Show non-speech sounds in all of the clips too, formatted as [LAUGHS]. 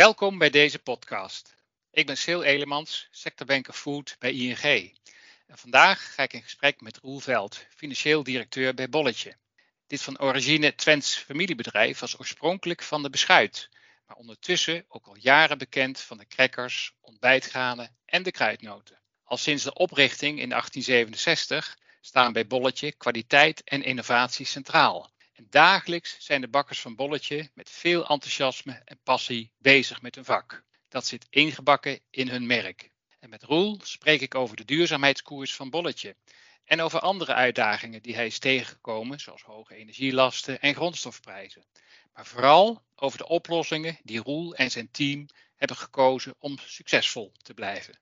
Welkom bij deze podcast. Ik ben Sil Elemans, sectorbanker Food bij ING. En vandaag ga ik in gesprek met Roel Veld, financieel directeur bij Bolletje. Dit van origine Twents familiebedrijf was oorspronkelijk van de beschuit, maar ondertussen ook al jaren bekend van de crackers, ontbijtgranen en de kruidnoten. Al sinds de oprichting in 1867 staan bij Bolletje kwaliteit en innovatie centraal. En dagelijks zijn de bakkers van Bolletje met veel enthousiasme en passie bezig met hun vak. Dat zit ingebakken in hun merk. En met Roel spreek ik over de duurzaamheidskoers van Bolletje. En over andere uitdagingen die hij is tegengekomen, zoals hoge energielasten en grondstofprijzen. Maar vooral over de oplossingen die Roel en zijn team hebben gekozen om succesvol te blijven.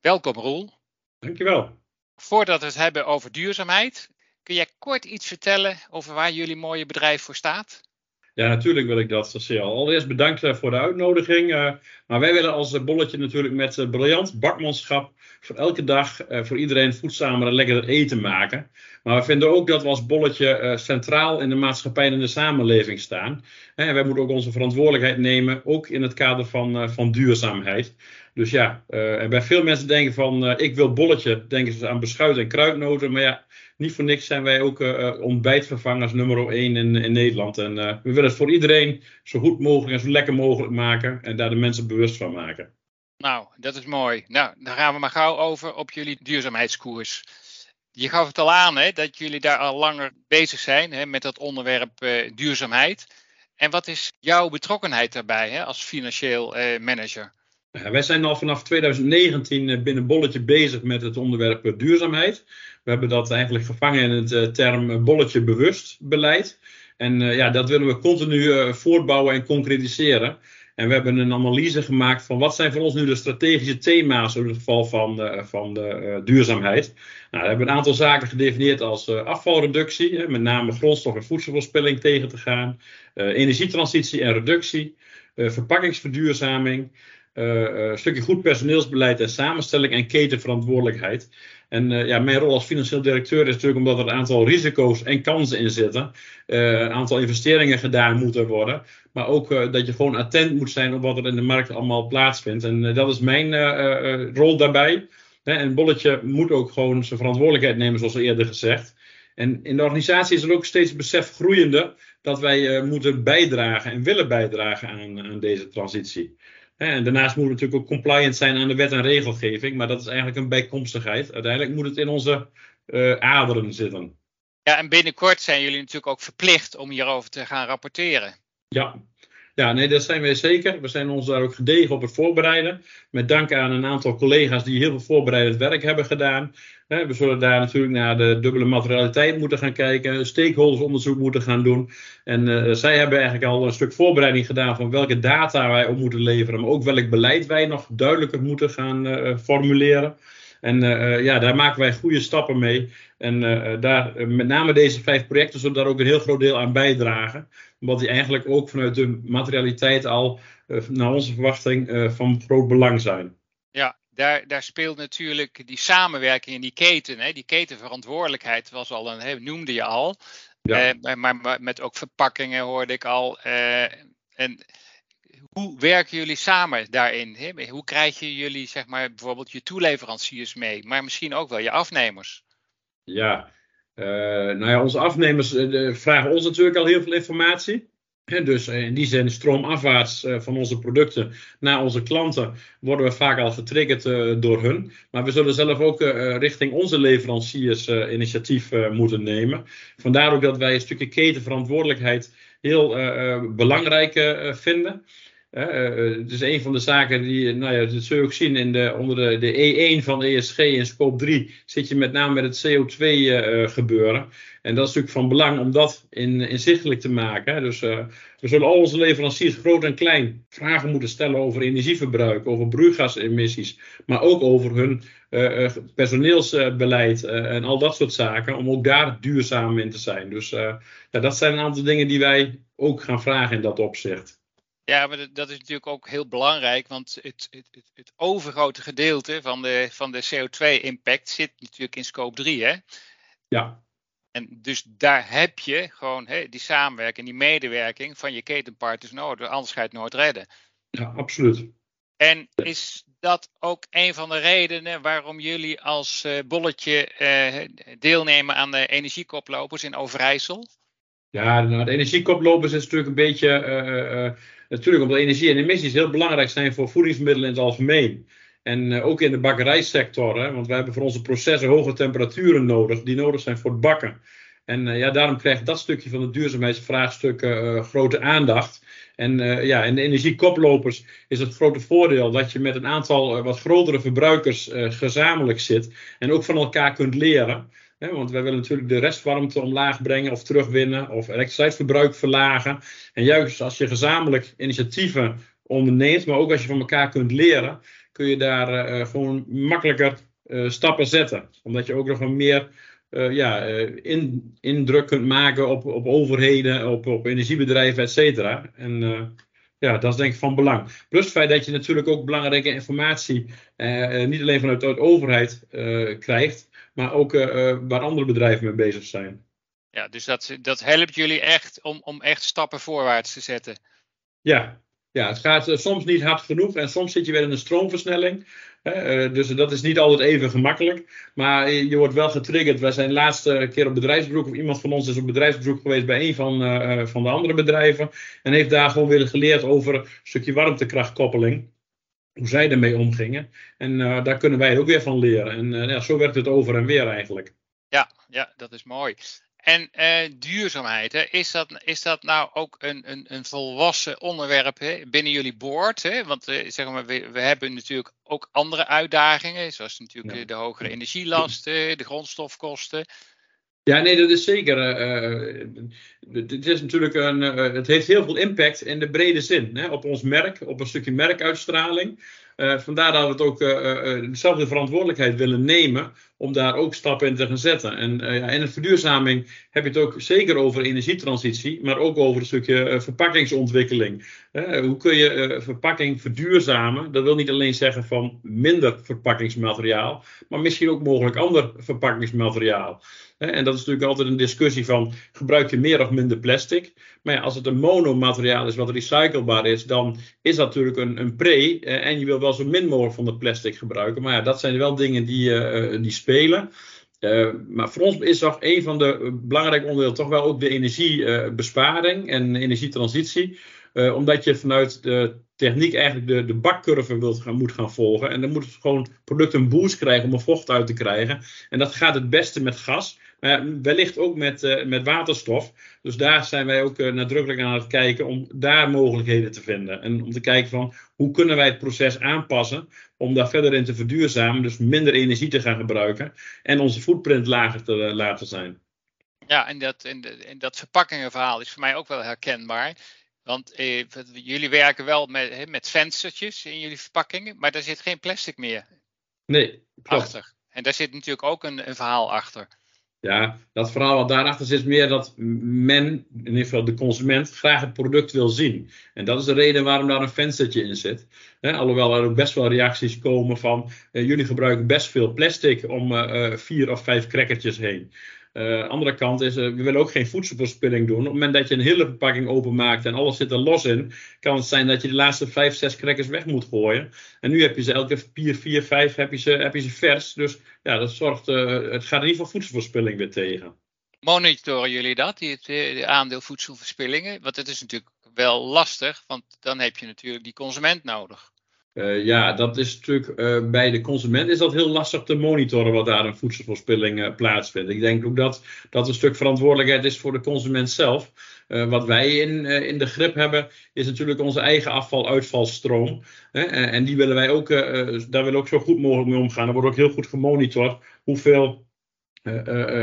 Welkom Roel. Dankjewel. Voordat we het hebben over duurzaamheid, kun jij kort iets vertellen over waar jullie mooie bedrijf voor staat? Ja, natuurlijk wil ik dat, Cecile. Allereerst bedankt eh, voor de uitnodiging. Uh, maar wij willen als eh, bolletje natuurlijk met briljant bakmanschap voor elke dag voor iedereen voedzamer en lekkerder eten maken. Maar we vinden ook dat we als bolletje centraal in de maatschappij en in de samenleving staan. En wij moeten ook onze verantwoordelijkheid nemen, ook in het kader van, van duurzaamheid. Dus ja, en bij veel mensen denken van ik wil bolletje, denken ze aan beschuit en kruidnoten. Maar ja, niet voor niks zijn wij ook uh, ontbijtvervangers nummer 1 in, in Nederland. En uh, we willen het voor iedereen zo goed mogelijk en zo lekker mogelijk maken. En daar de mensen bewust van maken. Nou, dat is mooi. Nou, dan gaan we maar gauw over op jullie duurzaamheidskoers. Je gaf het al aan hè, dat jullie daar al langer bezig zijn hè, met dat onderwerp duurzaamheid. En wat is jouw betrokkenheid daarbij hè, als financieel manager? Wij zijn al vanaf 2019 binnen Bolletje bezig met het onderwerp duurzaamheid. We hebben dat eigenlijk gevangen in het uh, term bolletje bewust beleid. En ja, dat willen we continu voortbouwen en concretiseren. En we hebben een analyse gemaakt van wat zijn voor ons nu de strategische thema's in het geval van, van de duurzaamheid. Nou, we hebben een aantal zaken gedefinieerd als afvalreductie, met name grondstof- en voedselverspilling tegen te gaan, energietransitie en reductie, verpakkingsverduurzaming, een stukje goed personeelsbeleid en samenstelling en ketenverantwoordelijkheid. En uh, ja, mijn rol als financieel directeur is natuurlijk omdat er een aantal risico's en kansen in zitten. Een aantal investeringen gedaan moeten worden. Maar ook dat je gewoon attent moet zijn op wat er in de markt allemaal plaatsvindt. En dat is mijn rol daarbij. Hè, en Bolletje moet ook gewoon zijn verantwoordelijkheid nemen, zoals eerder gezegd. En in de organisatie is er ook steeds besef groeiende dat wij moeten bijdragen en willen bijdragen aan, aan deze transitie. En daarnaast moeten we natuurlijk ook compliant zijn aan de wet en regelgeving, maar dat is eigenlijk een bijkomstigheid. Uiteindelijk moet het in onze uh, aderen zitten. Ja, en binnenkort zijn jullie natuurlijk ook verplicht om hierover te gaan rapporteren. Ja, ja, nee, dat zijn wij zeker. We zijn ons daar ook gedegen op het voorbereiden. Met dank aan een aantal collega's die heel veel voorbereidend werk hebben gedaan. We zullen daar natuurlijk naar de dubbele materialiteit moeten gaan kijken, stakeholdersonderzoek moeten gaan doen. En uh, zij hebben eigenlijk al een stuk voorbereiding gedaan van welke data wij op moeten leveren, maar ook welk beleid wij nog duidelijker moeten gaan uh, formuleren. En ja, daar maken wij goede stappen mee. En daar, met name deze vijf projecten zullen daar ook een heel groot deel aan bijdragen. Omdat die eigenlijk ook vanuit de materialiteit al, naar onze verwachting, van groot belang zijn. Daar, daar speelt natuurlijk die samenwerking in die keten, hè, die ketenverantwoordelijkheid was al een, hè, noemde je al. Ja. Uh, maar, maar, met ook verpakkingen hoorde ik al. Uh, en hoe werken jullie samen daarin? Hè? Hoe krijg je jullie, zeg maar, bijvoorbeeld je toeleveranciers mee, maar misschien ook wel je afnemers? Ja, uh, nou ja, onze afnemers vragen ons natuurlijk al heel veel informatie dus eh, in die zin stroomafwaarts eh, van onze producten naar onze klanten worden we vaak al getriggerd eh, door hun. Maar we zullen zelf ook richting onze leveranciers initiatief moeten nemen. Vandaar ook dat wij een stukje ketenverantwoordelijkheid heel belangrijk vinden. Het is een van de zaken die, nou ja, dat zul je ook zien in de, onder de, de E1 van ESG in scope 3, zit je met name met het CO2 gebeuren. En dat is natuurlijk van belang om dat in, inzichtelijk te maken. Dus uh, we zullen al onze leveranciers, groot en klein, vragen moeten stellen over energieverbruik, over broeikasemissies, maar ook over hun uh, personeelsbeleid en al dat soort zaken, om ook daar duurzaam in te zijn. Dus ja, dat zijn een aantal dingen die wij ook gaan vragen in dat opzicht. Ja, maar dat is natuurlijk ook heel belangrijk, want het, het, het, het overgrote gedeelte van de, van de CO2-impact zit natuurlijk in scope 3, hè? Ja. En dus daar heb je gewoon die samenwerking, die medewerking van je ketenpartners nodig, anders ga je het nooit redden. Ja, absoluut. En is dat ook een van de redenen waarom jullie als uh, bolletje uh, deelnemen aan de energiekoplopers in Overijssel? Ja, nou, de energiekoplopers is natuurlijk een beetje. Uh, natuurlijk omdat energie en emissies heel belangrijk zijn voor voedingsmiddelen in het algemeen. En ook in de bakkerijsector, hè, want we hebben voor onze processen hoge temperaturen nodig, die nodig zijn voor het bakken. En ja, daarom krijgt dat stukje van de duurzaamheidsvraagstuk grote aandacht. En ja, in de energiekoplopers is het grote voordeel dat je met een aantal wat grotere verbruikers gezamenlijk zit en ook van elkaar kunt leren. Want wij willen natuurlijk de restwarmte omlaag brengen of terugwinnen of elektriciteitsverbruik verlagen. En juist als je gezamenlijk initiatieven onderneemt, maar ook als je van elkaar kunt leren, kun je daar gewoon makkelijker stappen zetten. Omdat je ook nog een meer ja, in, indruk kunt maken op, op overheden, op, op energiebedrijven, et cetera. En ja, dat is denk ik van belang. Plus het feit dat je natuurlijk ook belangrijke informatie, niet alleen vanuit de overheid krijgt, maar ook waar andere bedrijven mee bezig zijn. Ja, dus dat, dat helpt jullie echt om, om echt stappen voorwaarts te zetten. Ja, ja, het gaat soms niet hard genoeg en soms zit je weer in een stroomversnelling. Eh, dus dat is niet altijd even gemakkelijk. Maar je wordt wel getriggerd. Wij zijn de laatste keer op bedrijfsbezoek, of iemand van ons is op bedrijfsbezoek geweest bij een van, eh, eh, van de andere bedrijven. En heeft daar gewoon weer geleerd over een stukje warmtekrachtkoppeling. Hoe zij ermee omgingen. En daar kunnen wij ook weer van leren. En ja, zo werkt het over en weer eigenlijk. Ja, ja dat is mooi. En uh, duurzaamheid, hè? Is, dat, is dat nou ook een, een, een volwassen onderwerp hè? binnen jullie board? Hè? Want zeg maar, we, we, hebben natuurlijk ook andere uitdagingen, zoals natuurlijk ja. de, hogere energielasten, de grondstofkosten. Ja, nee, dat is zeker. Uh, het is natuurlijk een. het heeft heel veel impact in de brede zin hè, op ons merk, op een stukje merkuitstraling. Vandaar dat we het ook dezelfde verantwoordelijkheid willen nemen om daar ook stappen in te gaan zetten. En in de verduurzaming heb je het ook zeker over energietransitie, maar ook over een stukje verpakkingsontwikkeling. hoe kun je verpakking verduurzamen? Dat wil niet alleen zeggen van minder verpakkingsmateriaal, maar misschien ook mogelijk ander verpakkingsmateriaal. En dat is natuurlijk altijd een discussie van gebruik je meer of minder plastic. Maar ja, als het een monomateriaal is wat recyclebaar is, dan is dat natuurlijk een, een pre. En je wil wel zo min mogelijk van dat plastic gebruiken. Maar ja, dat zijn wel dingen die, uh, die spelen. Uh, maar voor ons is toch een van de belangrijke onderdelen toch wel ook de energiebesparing en energietransitie. Omdat je vanuit de techniek eigenlijk de, de bakcurve wilt gaan, moet gaan volgen. En dan moet het gewoon product een boost krijgen om er vocht uit te krijgen. En dat gaat het beste met gas. Maar wellicht ook met, uh, met waterstof. Dus daar zijn wij ook uh, nadrukkelijk aan het kijken om daar mogelijkheden te vinden. En om te kijken van hoe kunnen wij het proces aanpassen om daar verder in te verduurzamen. Dus minder energie te gaan gebruiken en onze footprint lager te uh, laten zijn. Ja, en dat, en, en dat verpakkingenverhaal is voor mij ook wel herkenbaar. Want eh, jullie werken wel met, met venstertjes in jullie verpakkingen, maar daar zit geen plastic meer nee, klopt. achter. En daar zit natuurlijk ook een, een verhaal achter. Ja, dat verhaal wat daarachter zit meer dat men, in ieder geval de consument, graag het product wil zien. En dat is de reden waarom daar een venstertje in zit. alhoewel er ook best wel reacties komen van, eh, jullie gebruiken best veel plastic om uh, vier of vijf crackertjes heen. Uh, andere kant is, uh, we willen ook geen voedselverspilling doen. Op het moment dat je een hele verpakking openmaakt en alles zit er los in, kan het zijn dat je de laatste vijf, zes crackers weg moet gooien. En nu heb je ze elke vier, vier, vijf heb je ze, heb je ze vers. Dus ja, dat zorgt, uh, het gaat in ieder geval voedselverspilling weer tegen. Monitoren jullie dat, het aandeel voedselverspillingen? Want het is natuurlijk wel lastig, want dan heb je natuurlijk die consument nodig. Uh, ja, dat is natuurlijk uh, bij de consument is dat heel lastig te monitoren wat daar een voedselverspilling uh, plaatsvindt. Ik denk ook dat dat een stuk verantwoordelijkheid is voor de consument zelf. wat wij in, in de grip hebben, is natuurlijk onze eigen afval-uitvalstroom. en die willen wij ook, daar willen we ook zo goed mogelijk mee omgaan. Er wordt ook heel goed gemonitord hoeveel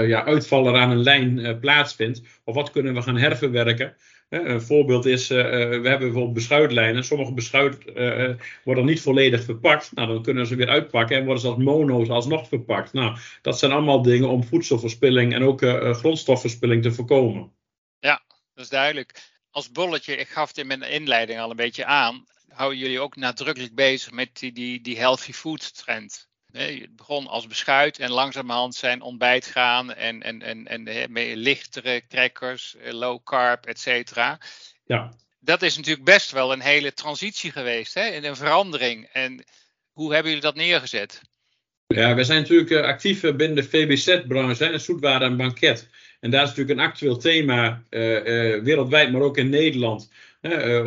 ja, uitval er aan een lijn plaatsvindt. Of wat kunnen we gaan herverwerken. Een voorbeeld is, uh, we hebben bijvoorbeeld beschuitlijnen. Sommige beschuit uh, worden niet volledig verpakt. Nou, dan kunnen ze weer uitpakken en worden ze als mono's alsnog verpakt. Nou, dat zijn allemaal dingen om voedselverspilling en ook grondstofverspilling te voorkomen. Ja, dat is duidelijk. Als bolletje, ik gaf het in mijn inleiding al een beetje aan, houden jullie ook nadrukkelijk bezig met die, die, die healthy food trend. Het begon als beschuit en langzamerhand zijn ontbijt gaan en, en, en, en lichtere crackers, eh, low carb, et cetera. Ja. dat is natuurlijk best wel een hele transitie geweest, hè? een verandering. En hoe hebben jullie dat neergezet? Ja, wij zijn natuurlijk actief binnen de VBZ-branche, zoetwaren en banket. En daar is natuurlijk een actueel thema wereldwijd, maar ook in Nederland.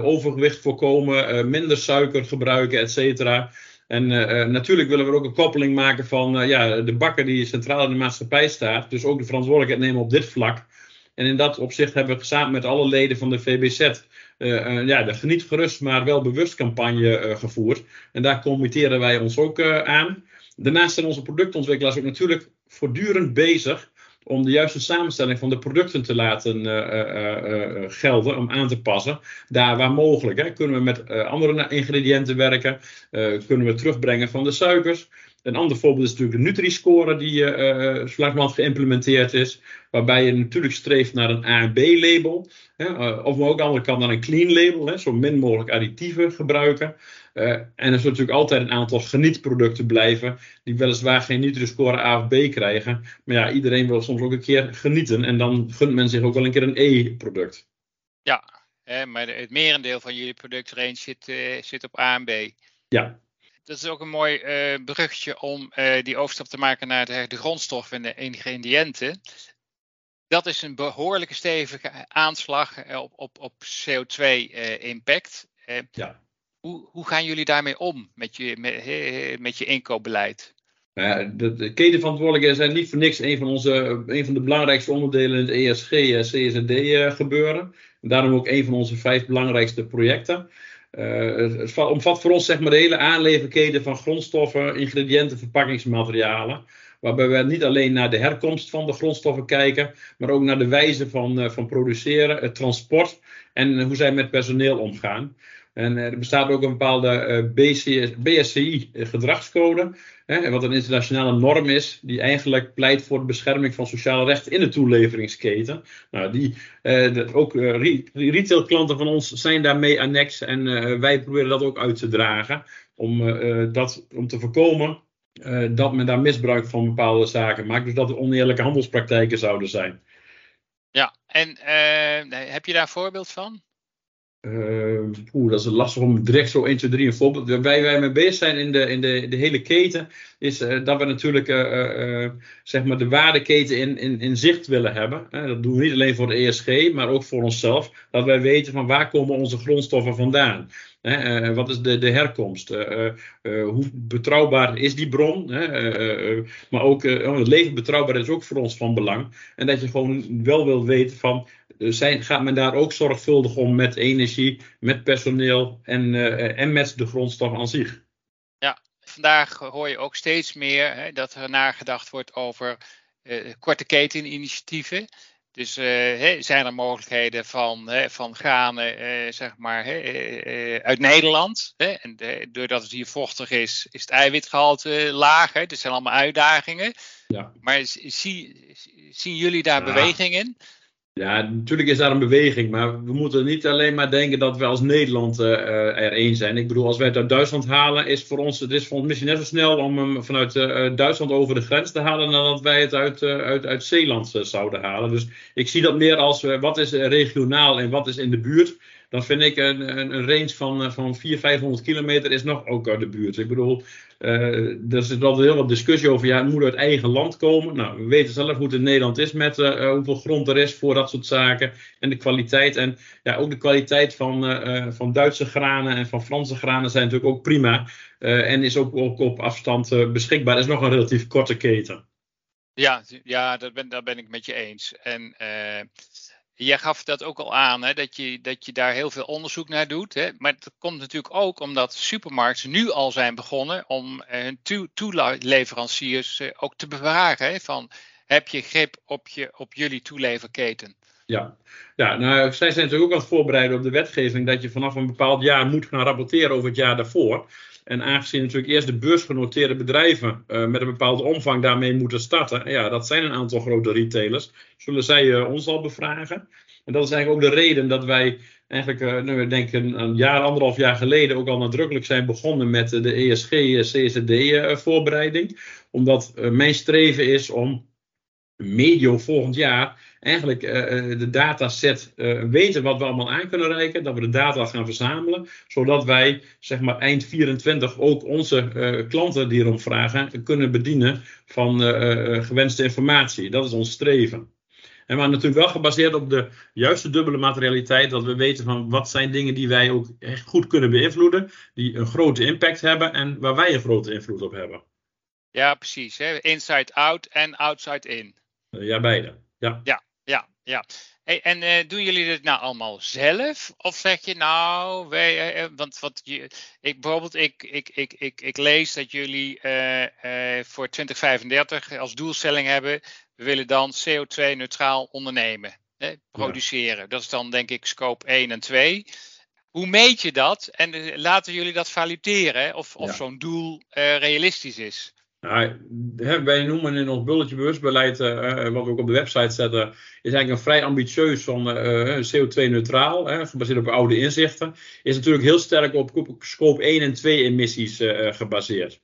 overgewicht voorkomen, minder suiker gebruiken, et cetera. En uh, natuurlijk willen we ook een koppeling maken van uh, ja, de bakker die centraal in de maatschappij staat. Dus ook de verantwoordelijkheid nemen op dit vlak. En in dat opzicht hebben we samen met alle leden van de VBZ ja, de Geniet Gerust, maar wel bewust campagne gevoerd. En daar committeren wij ons ook aan. Daarnaast zijn onze productontwikkelaars ook natuurlijk voortdurend bezig om de juiste samenstelling van de producten te laten uh, uh, gelden, om aan te passen. Daar waar mogelijk. Hè. Kunnen we met andere ingrediënten werken? kunnen we terugbrengen van de suikers? Een ander voorbeeld is natuurlijk de Nutri-score die uh, geïmplementeerd is. Waarbij je natuurlijk streeft naar een A en B-label. Uh, of maar ook aan de andere kant naar een clean label. Hè, zo min mogelijk additieven gebruiken. Uh, en er zullen natuurlijk altijd een aantal genietproducten blijven. Die weliswaar geen Nutri-score A of B krijgen. Maar ja, iedereen wil soms ook een keer genieten. En dan gunt men zich ook wel een keer een E-product. Ja, maar het merendeel van jullie productrange zit, zit op A en B. Ja, dat is ook een mooi uh, bruggetje om uh, die overstap te maken naar de, de grondstoffen en de ingrediënten. Dat is een behoorlijke stevige aanslag op, op, op CO2-impact. Uh, ja. hoe, hoe gaan jullie daarmee om met je, met, met je inkoopbeleid? Nou ja, de, de ketenverantwoordelijkheden zijn niet voor niks een van, onze, een van de belangrijkste onderdelen in het ESG, CSD gebeuren. En daarom ook een van onze vijf belangrijkste projecten. Uh, het omvat voor ons zeg maar, de hele aanleverketen van grondstoffen, ingrediënten, verpakkingsmaterialen. Waarbij we niet alleen naar de herkomst van de grondstoffen kijken, maar ook naar de wijze van, uh, van produceren, het transport en hoe zij met personeel omgaan. En er bestaat ook een bepaalde BSCI-gedragscode, wat een internationale norm is, die eigenlijk pleit voor de bescherming van sociale rechten in de toeleveringsketen. Nou, die, uh, ook retailklanten van ons zijn daarmee annex en wij proberen dat ook uit te dragen om, dat, om te voorkomen dat men daar misbruik van bepaalde zaken maakt. Dus dat er oneerlijke handelspraktijken zouden zijn. Ja, en heb je daar voorbeeld van? Uh, oeh, dat is lastig om direct zo 1, 2, 3 een voorbeeld. Waar wij mee bezig zijn in de, in de, hele keten, is uh, dat we natuurlijk uh, zeg maar de waardeketen in, in, in zicht willen hebben. dat doen we niet alleen voor de ESG, maar ook voor onszelf. Dat wij weten van waar komen onze grondstoffen vandaan. Uh, wat is de, de herkomst? Hoe betrouwbaar is die bron? maar ook oh, het leven betrouwbaar is ook voor ons van belang. En dat je gewoon wel wil weten van zijn, gaat men daar ook zorgvuldig om met energie, met personeel en, en met de grondstof aan zich? Ja, vandaag hoor je ook steeds meer hè, dat er nagedacht wordt over korte keteninitiatieven. Dus uh, zijn er mogelijkheden van, van granen uh, zeg maar, uit Nederland? En doordat het hier vochtig is, is het eiwitgehalte lager. Dat zijn allemaal uitdagingen. Ja. Maar zie, zien jullie daar ja. beweging in? Ja, natuurlijk is daar een beweging, maar we moeten niet alleen maar denken dat we als Nederland uh, er één zijn. Ik bedoel, als wij het uit Duitsland halen, is voor ons, het is voor ons misschien net zo snel om hem vanuit uh, Duitsland over de grens te halen, dan dat wij het uit, uit, uit Zeeland zouden halen. Dus ik zie dat meer als wat is regionaal en wat is in de buurt dan vind ik een, een, een range van, van 400, 500 kilometer is nog ook uit de buurt. Ik bedoel, uh, er zit altijd heel wat discussie over, ja, het moet uit eigen land komen. Nou, we weten zelf hoe het in Nederland is met hoeveel grond er is voor dat soort zaken. En de kwaliteit. En ja, ook de kwaliteit van, van Duitse granen en van Franse granen zijn natuurlijk ook prima. en is ook, op afstand beschikbaar. Dat is nog een relatief korte keten. Ja, ja dat ben, daar ben ik met je eens. En Jij gaf dat ook al aan, hè, dat, je, dat je daar heel veel onderzoek naar doet. Hè? Maar dat komt natuurlijk ook omdat supermarkten nu al zijn begonnen om eh, hun toeleveranciers eh, ook te bevragen. Hè? Van, heb je grip op, je, op jullie toeleverketen? Ja, ja nou, zij zijn natuurlijk ook aan het voorbereiden op de wetgeving dat je vanaf een bepaald jaar moet gaan rapporteren over het jaar daarvoor. En aangezien natuurlijk eerst de beursgenoteerde bedrijven uh, met een bepaalde omvang daarmee moeten starten, ja, dat zijn een aantal grote retailers, zullen zij uh, ons al bevragen. En dat is eigenlijk ook de reden dat wij eigenlijk, uh, nu, denk een, een jaar, anderhalf jaar geleden ook al nadrukkelijk zijn begonnen met de ESG-CSD-voorbereiding. Omdat mijn streven is om medio volgend jaar eigenlijk de dataset weten wat we allemaal aan kunnen reiken. Dat we de data gaan verzamelen. Zodat wij zeg maar eind 24 ook onze klanten die erom vragen kunnen bedienen van gewenste informatie. Dat is ons streven. En maar natuurlijk wel gebaseerd op de juiste dubbele materialiteit. Dat we weten van wat zijn dingen die wij ook echt goed kunnen beïnvloeden. Die een grote impact hebben en waar wij een grote invloed op hebben. Ja, precies. Hè? Inside out en outside in. Eh, ja, beide. Ja, ja, ja. Hey, en uh, doen jullie dit nou allemaal zelf? Of zeg je nou, wij, uh, want wat je, ik, bijvoorbeeld, ik, ik, ik, ik, ik lees dat jullie voor 2035 als doelstelling hebben we willen dan CO2-neutraal ondernemen, hè, produceren. Dat is dan denk ik scope 1 en 2. Hoe meet je dat en eh, laten jullie dat valideren of, of zo'n doel realistisch is? Nou, wij noemen in ons bulletje bewustbeleid, uh, wat we ook op de website zetten, is eigenlijk een vrij ambitieus van uh, CO2-neutraal, gebaseerd op oude inzichten. Is natuurlijk heel sterk op scope 1 en 2 emissies gebaseerd.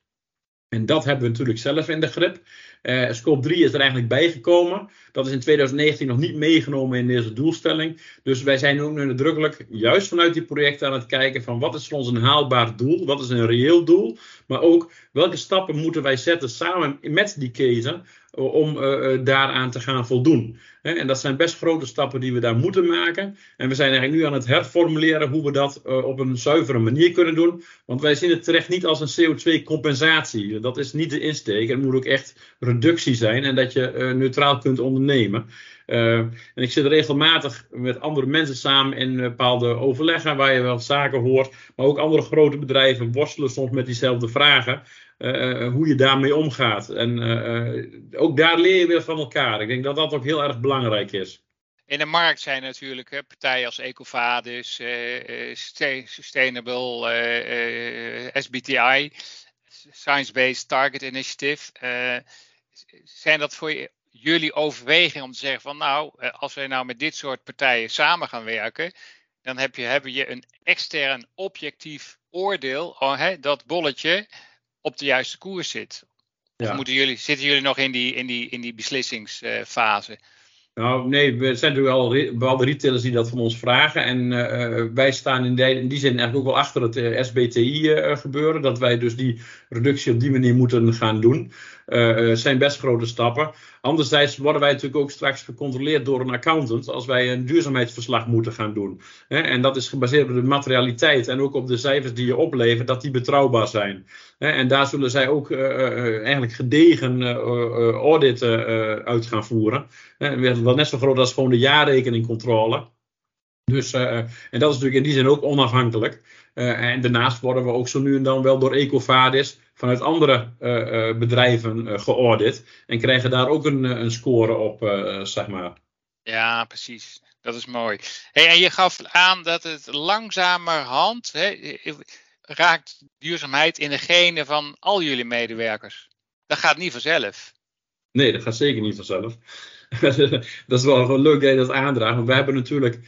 En dat hebben we natuurlijk zelf in de grip. Uh, scope 3 is er eigenlijk bijgekomen. Dat is in 2019 nog niet meegenomen in deze doelstelling. Dus wij zijn ook nu nadrukkelijk, juist vanuit die projecten, aan het kijken van wat is voor ons een haalbaar doel, wat is een reëel doel, maar ook welke stappen moeten wij zetten samen met die keten om uh, daaraan te gaan voldoen. En dat zijn best grote stappen die we daar moeten maken. En we zijn eigenlijk nu aan het herformuleren hoe we dat op een zuivere manier kunnen doen. Want wij zien het terecht niet als een CO2-compensatie. Dat is niet de insteek. Het moet ook echt reductie zijn en dat je neutraal kunt ondernemen. En ik zit regelmatig met andere mensen samen in bepaalde overleggen waar je wel zaken hoort. Maar ook andere grote bedrijven worstelen soms met diezelfde vragen. Eh, eh, hoe je daarmee omgaat. En eh, ook daar leer je weer van elkaar. Ik denk dat dat ook heel erg belangrijk is. In de markt zijn natuurlijk hè, partijen als Ecovadis, Sustainable, SBTI, Science Based Target Initiative. zijn dat voor jullie overwegingen om te zeggen van nou, als wij nou met dit soort partijen samen gaan werken, dan heb je, heb je een extern objectief oordeel, oh, hè, dat bolletje op de juiste koers zit? Of moeten jullie, zitten jullie nog in die, in die, in die beslissingsfase? Nou, nee, we zijn natuurlijk al bepaalde retailers die dat van ons vragen. En uh, wij staan in die, in die, zin eigenlijk ook wel achter het uh, SBTI uh, gebeuren. Dat wij dus die reductie op die manier moeten gaan doen. Het zijn best grote stappen. Anderzijds worden wij natuurlijk ook straks gecontroleerd door een accountant als wij een duurzaamheidsverslag moeten gaan doen. En dat is gebaseerd op de materialiteit en ook op de cijfers die je oplevert, dat die betrouwbaar zijn. En daar zullen zij ook eigenlijk gedegen auditen uit gaan voeren. Wel net zo groot als gewoon de jaarrekeningcontrole. Dus, en dat is natuurlijk in die zin ook onafhankelijk. en daarnaast worden we ook zo nu en dan wel door Ecovadis vanuit andere uh, uh, bedrijven geaudit. En krijgen daar ook een, een score op, zeg maar. Ja, precies. Dat is mooi. Hey, en je gaf aan dat het langzamerhand hè, raakt duurzaamheid in de genen van al jullie medewerkers. Dat gaat niet vanzelf. Nee, dat gaat zeker niet vanzelf. [LAUGHS] dat is wel leuk dat je dat aandraagt. We hebben natuurlijk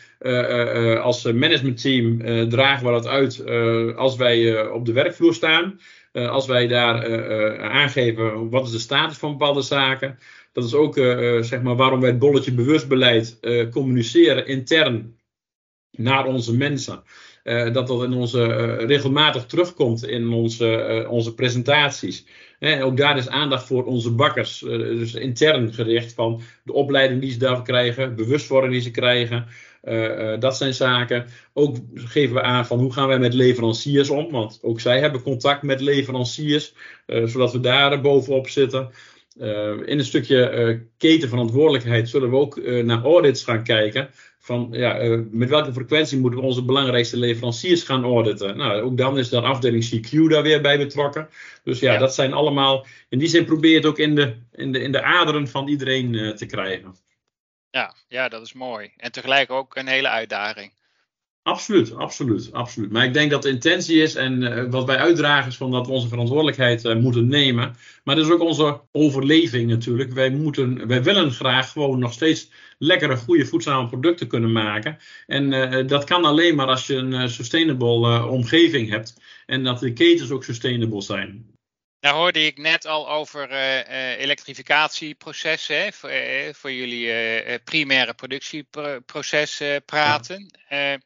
als managementteam dragen we dat uit als wij op de werkvloer staan. Eh, als wij daar eh, eh, aangeven wat is de status van bepaalde zaken. Dat is ook zeg maar waarom wij het bolletje bewustbeleid communiceren intern naar onze mensen. Dat dat in onze, regelmatig terugkomt in onze, onze presentaties. ook daar is aandacht voor onze bakkers. dus intern gericht van de opleiding die ze daarvoor krijgen, bewustwording die ze krijgen. Dat zijn zaken. Ook geven we aan van hoe gaan wij met leveranciers om. Want ook zij hebben contact met leveranciers. Zodat we daar bovenop zitten. in een stukje ketenverantwoordelijkheid zullen we ook naar audits gaan kijken. Van ja, met welke frequentie moeten we onze belangrijkste leveranciers gaan auditen? Nou, ook dan is de afdeling CQ daar weer bij betrokken. Dus ja, ja. dat zijn allemaal. In die zin probeer je het ook in de, in de, in de aderen van iedereen te krijgen. Ja, ja, dat is mooi. En tegelijk ook een hele uitdaging. Absoluut, absoluut, absoluut. Maar ik denk dat de intentie is en uh, wat wij uitdragen is van dat we onze verantwoordelijkheid uh, moeten nemen. Maar dat is ook onze overleving natuurlijk. Wij, moeten, wij willen graag gewoon nog steeds lekkere, goede, voedzame producten kunnen maken. En uh, dat kan alleen maar als je een sustainable omgeving hebt. En dat de ketens ook sustainable zijn. Nou hoorde ik net al over elektrificatieprocessen voor, voor, jullie primaire productieproces praten. Ja.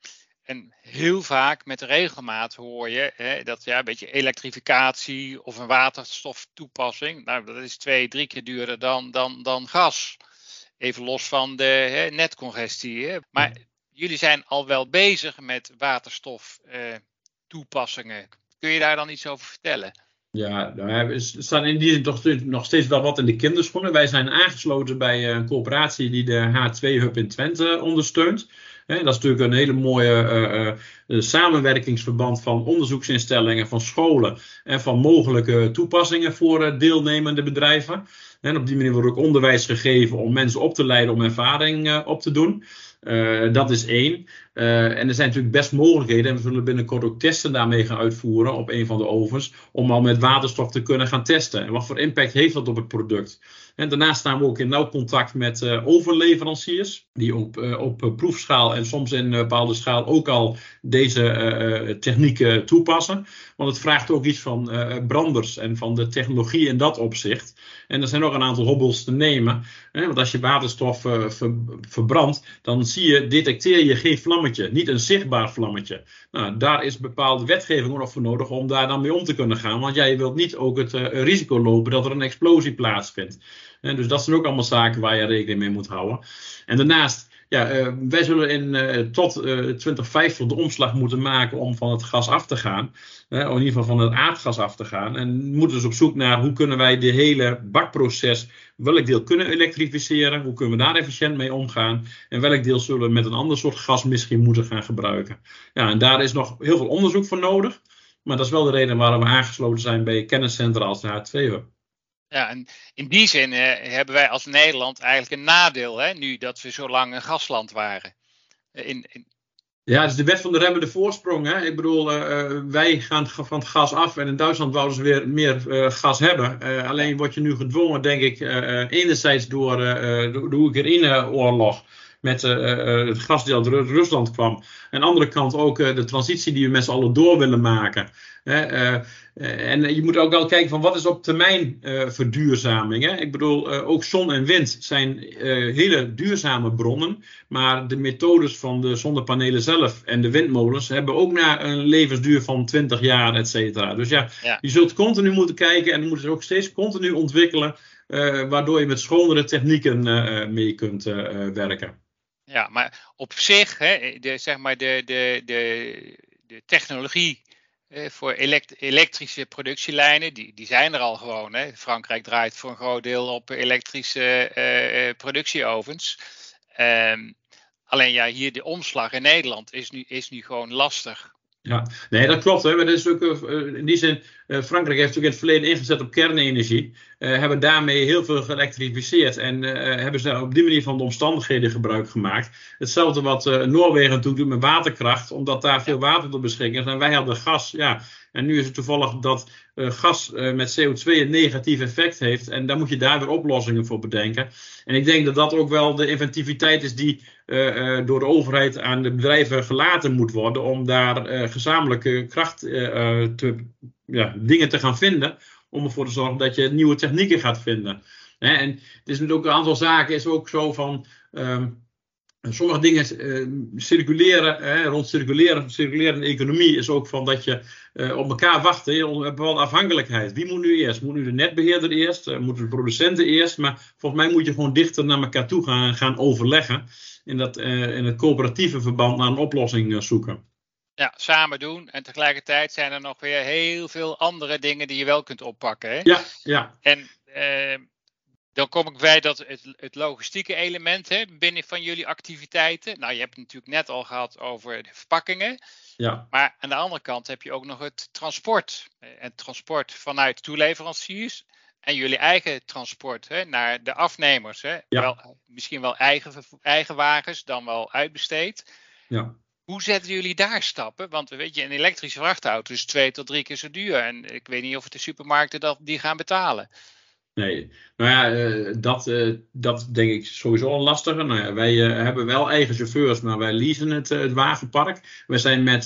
En heel vaak met regelmaat hoor je hè, dat ja, een beetje elektrificatie of een waterstoftoepassing, nou dat is twee, drie keer duurder dan, dan, dan gas. Even los van de hè, netcongestie. Hè. Maar jullie zijn al wel bezig met waterstoftoepassingen. Kun je daar dan iets over vertellen? Ja, nou, we staan in die zin toch nog steeds wel wat in de kinderschoenen. Wij zijn aangesloten bij een coöperatie die de H2-hub in Twente ondersteunt. Dat is natuurlijk een hele mooie uh, samenwerkingsverband van onderzoeksinstellingen, van scholen en van mogelijke toepassingen voor deelnemende bedrijven. En op die manier wordt ook onderwijs gegeven om mensen op te leiden om ervaring op te doen. Dat is één. Uh, en er zijn natuurlijk best mogelijkheden. En we zullen binnenkort ook testen daarmee gaan uitvoeren op een van de ovens. Om al met waterstof te kunnen gaan testen. En wat voor impact heeft dat op het product? En daarnaast staan we ook in nauw contact met uh, overleveranciers. Die op, op proefschaal en soms in bepaalde schaal ook al deze technieken toepassen. Want het vraagt ook iets van branders en van de technologie in dat opzicht. En er zijn nog een aantal hobbels te nemen. Hè, want als je waterstof ver, verbrandt, dan zie je, detecteer je geen niet een zichtbaar vlammetje. Nou, daar is bepaalde wetgeving nog voor nodig om daar dan mee om te kunnen gaan. Want jij wilt niet ook het uh, risico lopen dat er een explosie plaatsvindt. Dus dat zijn ook allemaal zaken waar je rekening mee moet houden. En daarnaast ja, uh, wij zullen in, uh, tot uh, 2050 de omslag moeten maken om van het gas af te gaan. in ieder geval van het aardgas af te gaan. En moeten dus op zoek naar hoe kunnen wij de hele bakproces, welk deel kunnen elektrificeren, hoe kunnen we daar efficiënt mee omgaan en welk deel zullen we met een ander soort gas misschien moeten gaan gebruiken. Ja, en daar is nog heel veel onderzoek voor nodig. Maar dat is wel de reden waarom we aangesloten zijn bij kenniscentra als de H2-hub. Ja, en in die zin eh, hebben wij als Nederland eigenlijk een nadeel, hè, nu dat we zo lang een gasland waren. Eh, in. Ja, het is de wet van de remmende voorsprong. Hè? Ik bedoel, uh, wij gaan van het gas af en in Duitsland wouden ze weer meer gas hebben. Alleen word je nu gedwongen, denk ik, enerzijds door de Oekraïne-oorlog met het gas die uit Rusland kwam. En aan de andere kant ook de transitie die we met z'n allen door willen maken. Hè, en je moet ook wel kijken van wat is op termijn verduurzaming. Hè? Ik bedoel, ook zon en wind zijn hele duurzame bronnen. Maar de methodes van de zonnepanelen zelf en de windmolens hebben ook na een levensduur van 20 jaar, et cetera. Dus ja, ja, je zult continu moeten kijken en je moet het ook steeds continu ontwikkelen. waardoor je met schonere technieken mee kunt werken. Ja, maar op zich, hè, de, zeg maar de, de, de, de technologie eh, voor elektrische productielijnen, die, die zijn er al gewoon. Hè. Frankrijk draait voor een groot deel op elektrische uh, productieovens. Um, alleen ja, hier de omslag in Nederland is nu, is nu gewoon lastig. Ja, nee, dat klopt. Hè. Maar dat is ook, uh, in die zin, Frankrijk heeft natuurlijk in het verleden ingezet op kernenergie. Uh, hebben daarmee heel veel geëlektrificeerd. En hebben ze op die manier van de omstandigheden gebruik gemaakt. Hetzelfde wat Noorwegen doet met waterkracht, omdat daar veel water tot beschikking is. En wij hadden gas. Ja, en nu is het toevallig dat gas met CO2 een negatief effect heeft. En daar moet je daar weer oplossingen voor bedenken. En ik denk dat dat ook wel de inventiviteit is die door de overheid aan de bedrijven gelaten moet worden. Om daar gezamenlijke kracht te, ja, dingen te gaan vinden. Om ervoor te zorgen dat je nieuwe technieken gaat vinden. En het is natuurlijk een aantal zaken is ook zo van. Ehm, sommige dingen uh, circuleren, hè, rond circuleren, circulerende economie is ook van dat je uh, op elkaar wacht. Je hebt wel afhankelijkheid. Wie moet nu eerst? Moet nu de netbeheerder eerst? Uh, moeten de producenten eerst? Maar volgens mij moet je gewoon dichter naar elkaar toe gaan, gaan overleggen. In, dat, in het coöperatieve verband naar een oplossing zoeken. Ja, samen doen. En tegelijkertijd zijn er nog weer heel veel andere dingen die je wel kunt oppakken. Hè? Ja, ja. En dan kom ik bij dat het, het logistieke element hè, binnen van jullie activiteiten. Nou, je hebt het natuurlijk net al gehad over de verpakkingen. Ja. Maar aan de andere kant heb je ook nog het transport. En transport vanuit toeleveranciers. En jullie eigen transport hè, naar de afnemers. Hè. Ja. Wel, misschien wel eigen, eigen wagens, dan wel uitbesteed. Ja. Hoe zetten jullie daar stappen? Want weet je, een elektrische vrachtauto is twee tot drie keer zo duur. En ik weet niet of de supermarkten dat, die gaan betalen. Nee, nou ja, uh, dat, uh, dat denk ik sowieso een lastige. Nou ja, wij uh, hebben wel eigen chauffeurs, maar wij leasen het, het wagenpark. We zijn met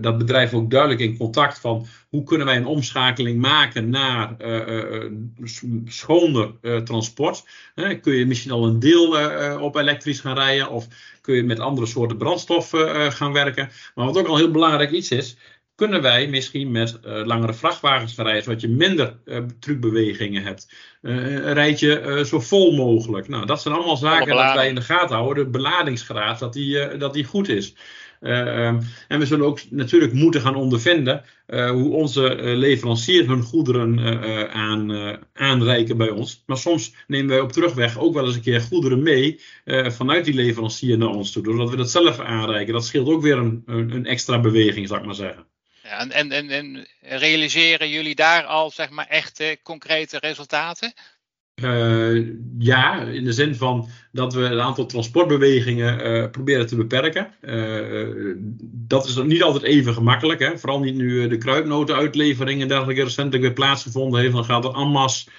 dat bedrijf ook duidelijk in contact van hoe kunnen wij een omschakeling maken naar schoner transport. kun je misschien al een deel op elektrisch gaan rijden of kun je met andere soorten brandstof gaan werken. Maar wat ook al heel belangrijk iets is, kunnen wij misschien met uh, langere vrachtwagens gaan rijden, zodat je minder uh, trucbewegingen hebt. Uh, rijd je zo vol mogelijk. Nou, dat zijn allemaal zaken dat wij in de gaten houden. De beladingsgraad, dat die, dat die goed is. Um, en we zullen ook natuurlijk moeten gaan ondervinden hoe onze leveranciers hun goederen aan, aanreiken bij ons. Maar soms nemen wij op terugweg ook wel eens een keer goederen mee vanuit die leverancier naar ons toe. Doordat we dat zelf aanreiken. Dat scheelt ook weer een, een, een extra beweging, zou ik maar zeggen. En, en, en, en, realiseren jullie daar al zeg maar echte concrete resultaten? Uh, ja, in de zin van dat we het aantal transportbewegingen uh, proberen te beperken. Uh, dat is niet altijd even gemakkelijk. Hè? Vooral niet nu de kruidnotenuitlevering en dergelijke recentelijk weer plaatsgevonden heeft. Dan gaat er en masse,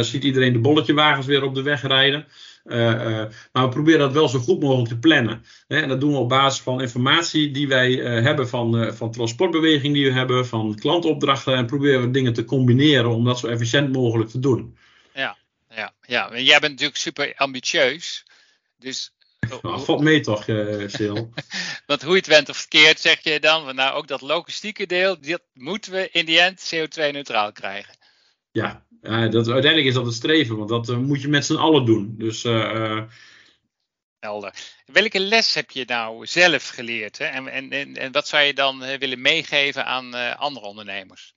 ziet iedereen de bolletjewagens weer op de weg rijden. Uh, uh, maar we proberen dat wel zo goed mogelijk te plannen. Hè? En dat doen we op basis van informatie die wij uh, hebben van, van transportbeweging die we hebben, van klantopdrachten. En proberen we dingen te combineren om dat zo efficiënt mogelijk te doen. Ja, ja, ja. En jij bent natuurlijk super ambitieus. Dus nou, valt mee toch, uh, Sil? [LAUGHS] Want hoe je het went of verkeerd, zeg je dan, nou ook dat logistieke deel, dat moeten we in die end CO2-neutraal krijgen. Ja, uh, dat, uiteindelijk is dat het streven, want dat uh, moet je met z'n allen doen. Dus, uh, Helder. Welke les heb je nou zelf geleerd? Hè? En, en, en wat zou je dan willen meegeven aan andere ondernemers?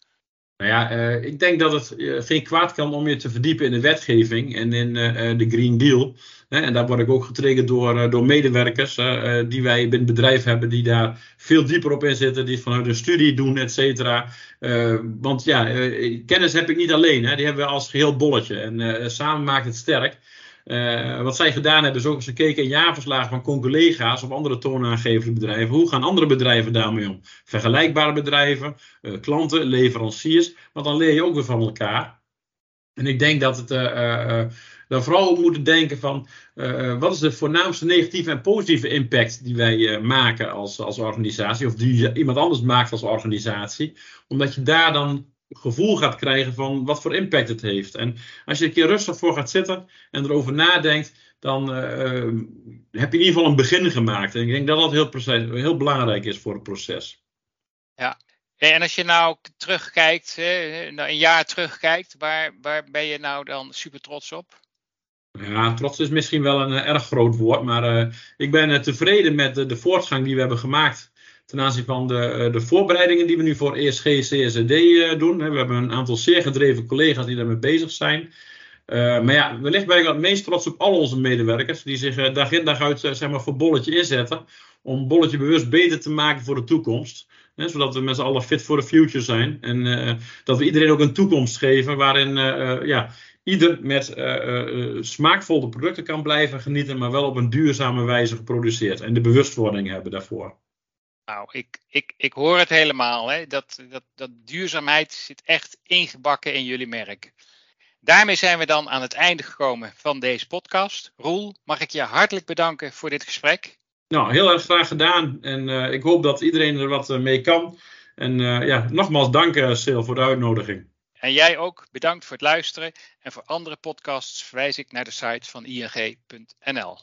Nou ja, ik denk dat het geen kwaad kan om je te verdiepen in de wetgeving en in de Green Deal. En daar word ik ook getriggerd door, eh, door medewerkers die wij binnen het bedrijf hebben, die daar veel dieper op in zitten, die vanuit hun studie doen, et cetera. Want ja, kennis heb ik niet alleen, hè, die hebben we als geheel bolletje. En samen maakt het sterk. Wat zij gedaan hebben, is ook eens gekeken in jaarverslagen van collega's of andere toonaangevende bedrijven. Hoe gaan andere bedrijven daarmee om? Vergelijkbare bedrijven, klanten, leveranciers. Want dan leer je ook weer van elkaar. En ik denk dat het dan vooral moeten denken van uh, wat is de voornaamste negatieve en positieve impact die wij uh, maken als, als organisatie of die iemand anders maakt als organisatie. Omdat je daar dan gevoel gaat krijgen van wat voor impact het heeft. En als je een keer rustig voor gaat zitten en erover nadenkt, dan uh, heb je in ieder geval een begin gemaakt. En ik denk dat dat heel, proces, heel belangrijk is voor het proces. Ja, en als je nou terugkijkt, nou een jaar terugkijkt, waar, waar ben je nou dan super trots op? Ja, trots is misschien wel een uh, erg groot woord, maar uh, ik ben tevreden met de, de, voortgang die we hebben gemaakt ten aanzien van de, de voorbereidingen die we nu voor ESG CSRD doen. We hebben een aantal zeer gedreven collega's die daarmee bezig zijn. maar ja, wellicht ben ik het meest trots op al onze medewerkers die zich dag in dag uit zeg maar, voor Bolletje inzetten. Om Bolletje bewust beter te maken voor de toekomst. Hè, zodat we met z'n allen fit for the future zijn. En dat we iedereen ook een toekomst geven waarin ja, ieder met smaakvolle producten kan blijven genieten, maar wel op een duurzame wijze geproduceerd. En de bewustwording hebben daarvoor. Nou, ik, ik, ik hoor het helemaal. Hè? Dat, dat, dat duurzaamheid zit echt ingebakken in jullie merk. Daarmee zijn we dan aan het einde gekomen van deze podcast. Roel, mag ik je hartelijk bedanken voor dit gesprek. Nou, heel erg graag gedaan. En uh, ik hoop dat iedereen er wat mee kan. En uh, ja, nogmaals dank, Sil, voor de uitnodiging. En jij ook bedankt voor het luisteren. En voor andere podcasts verwijs ik naar de site van ing.nl.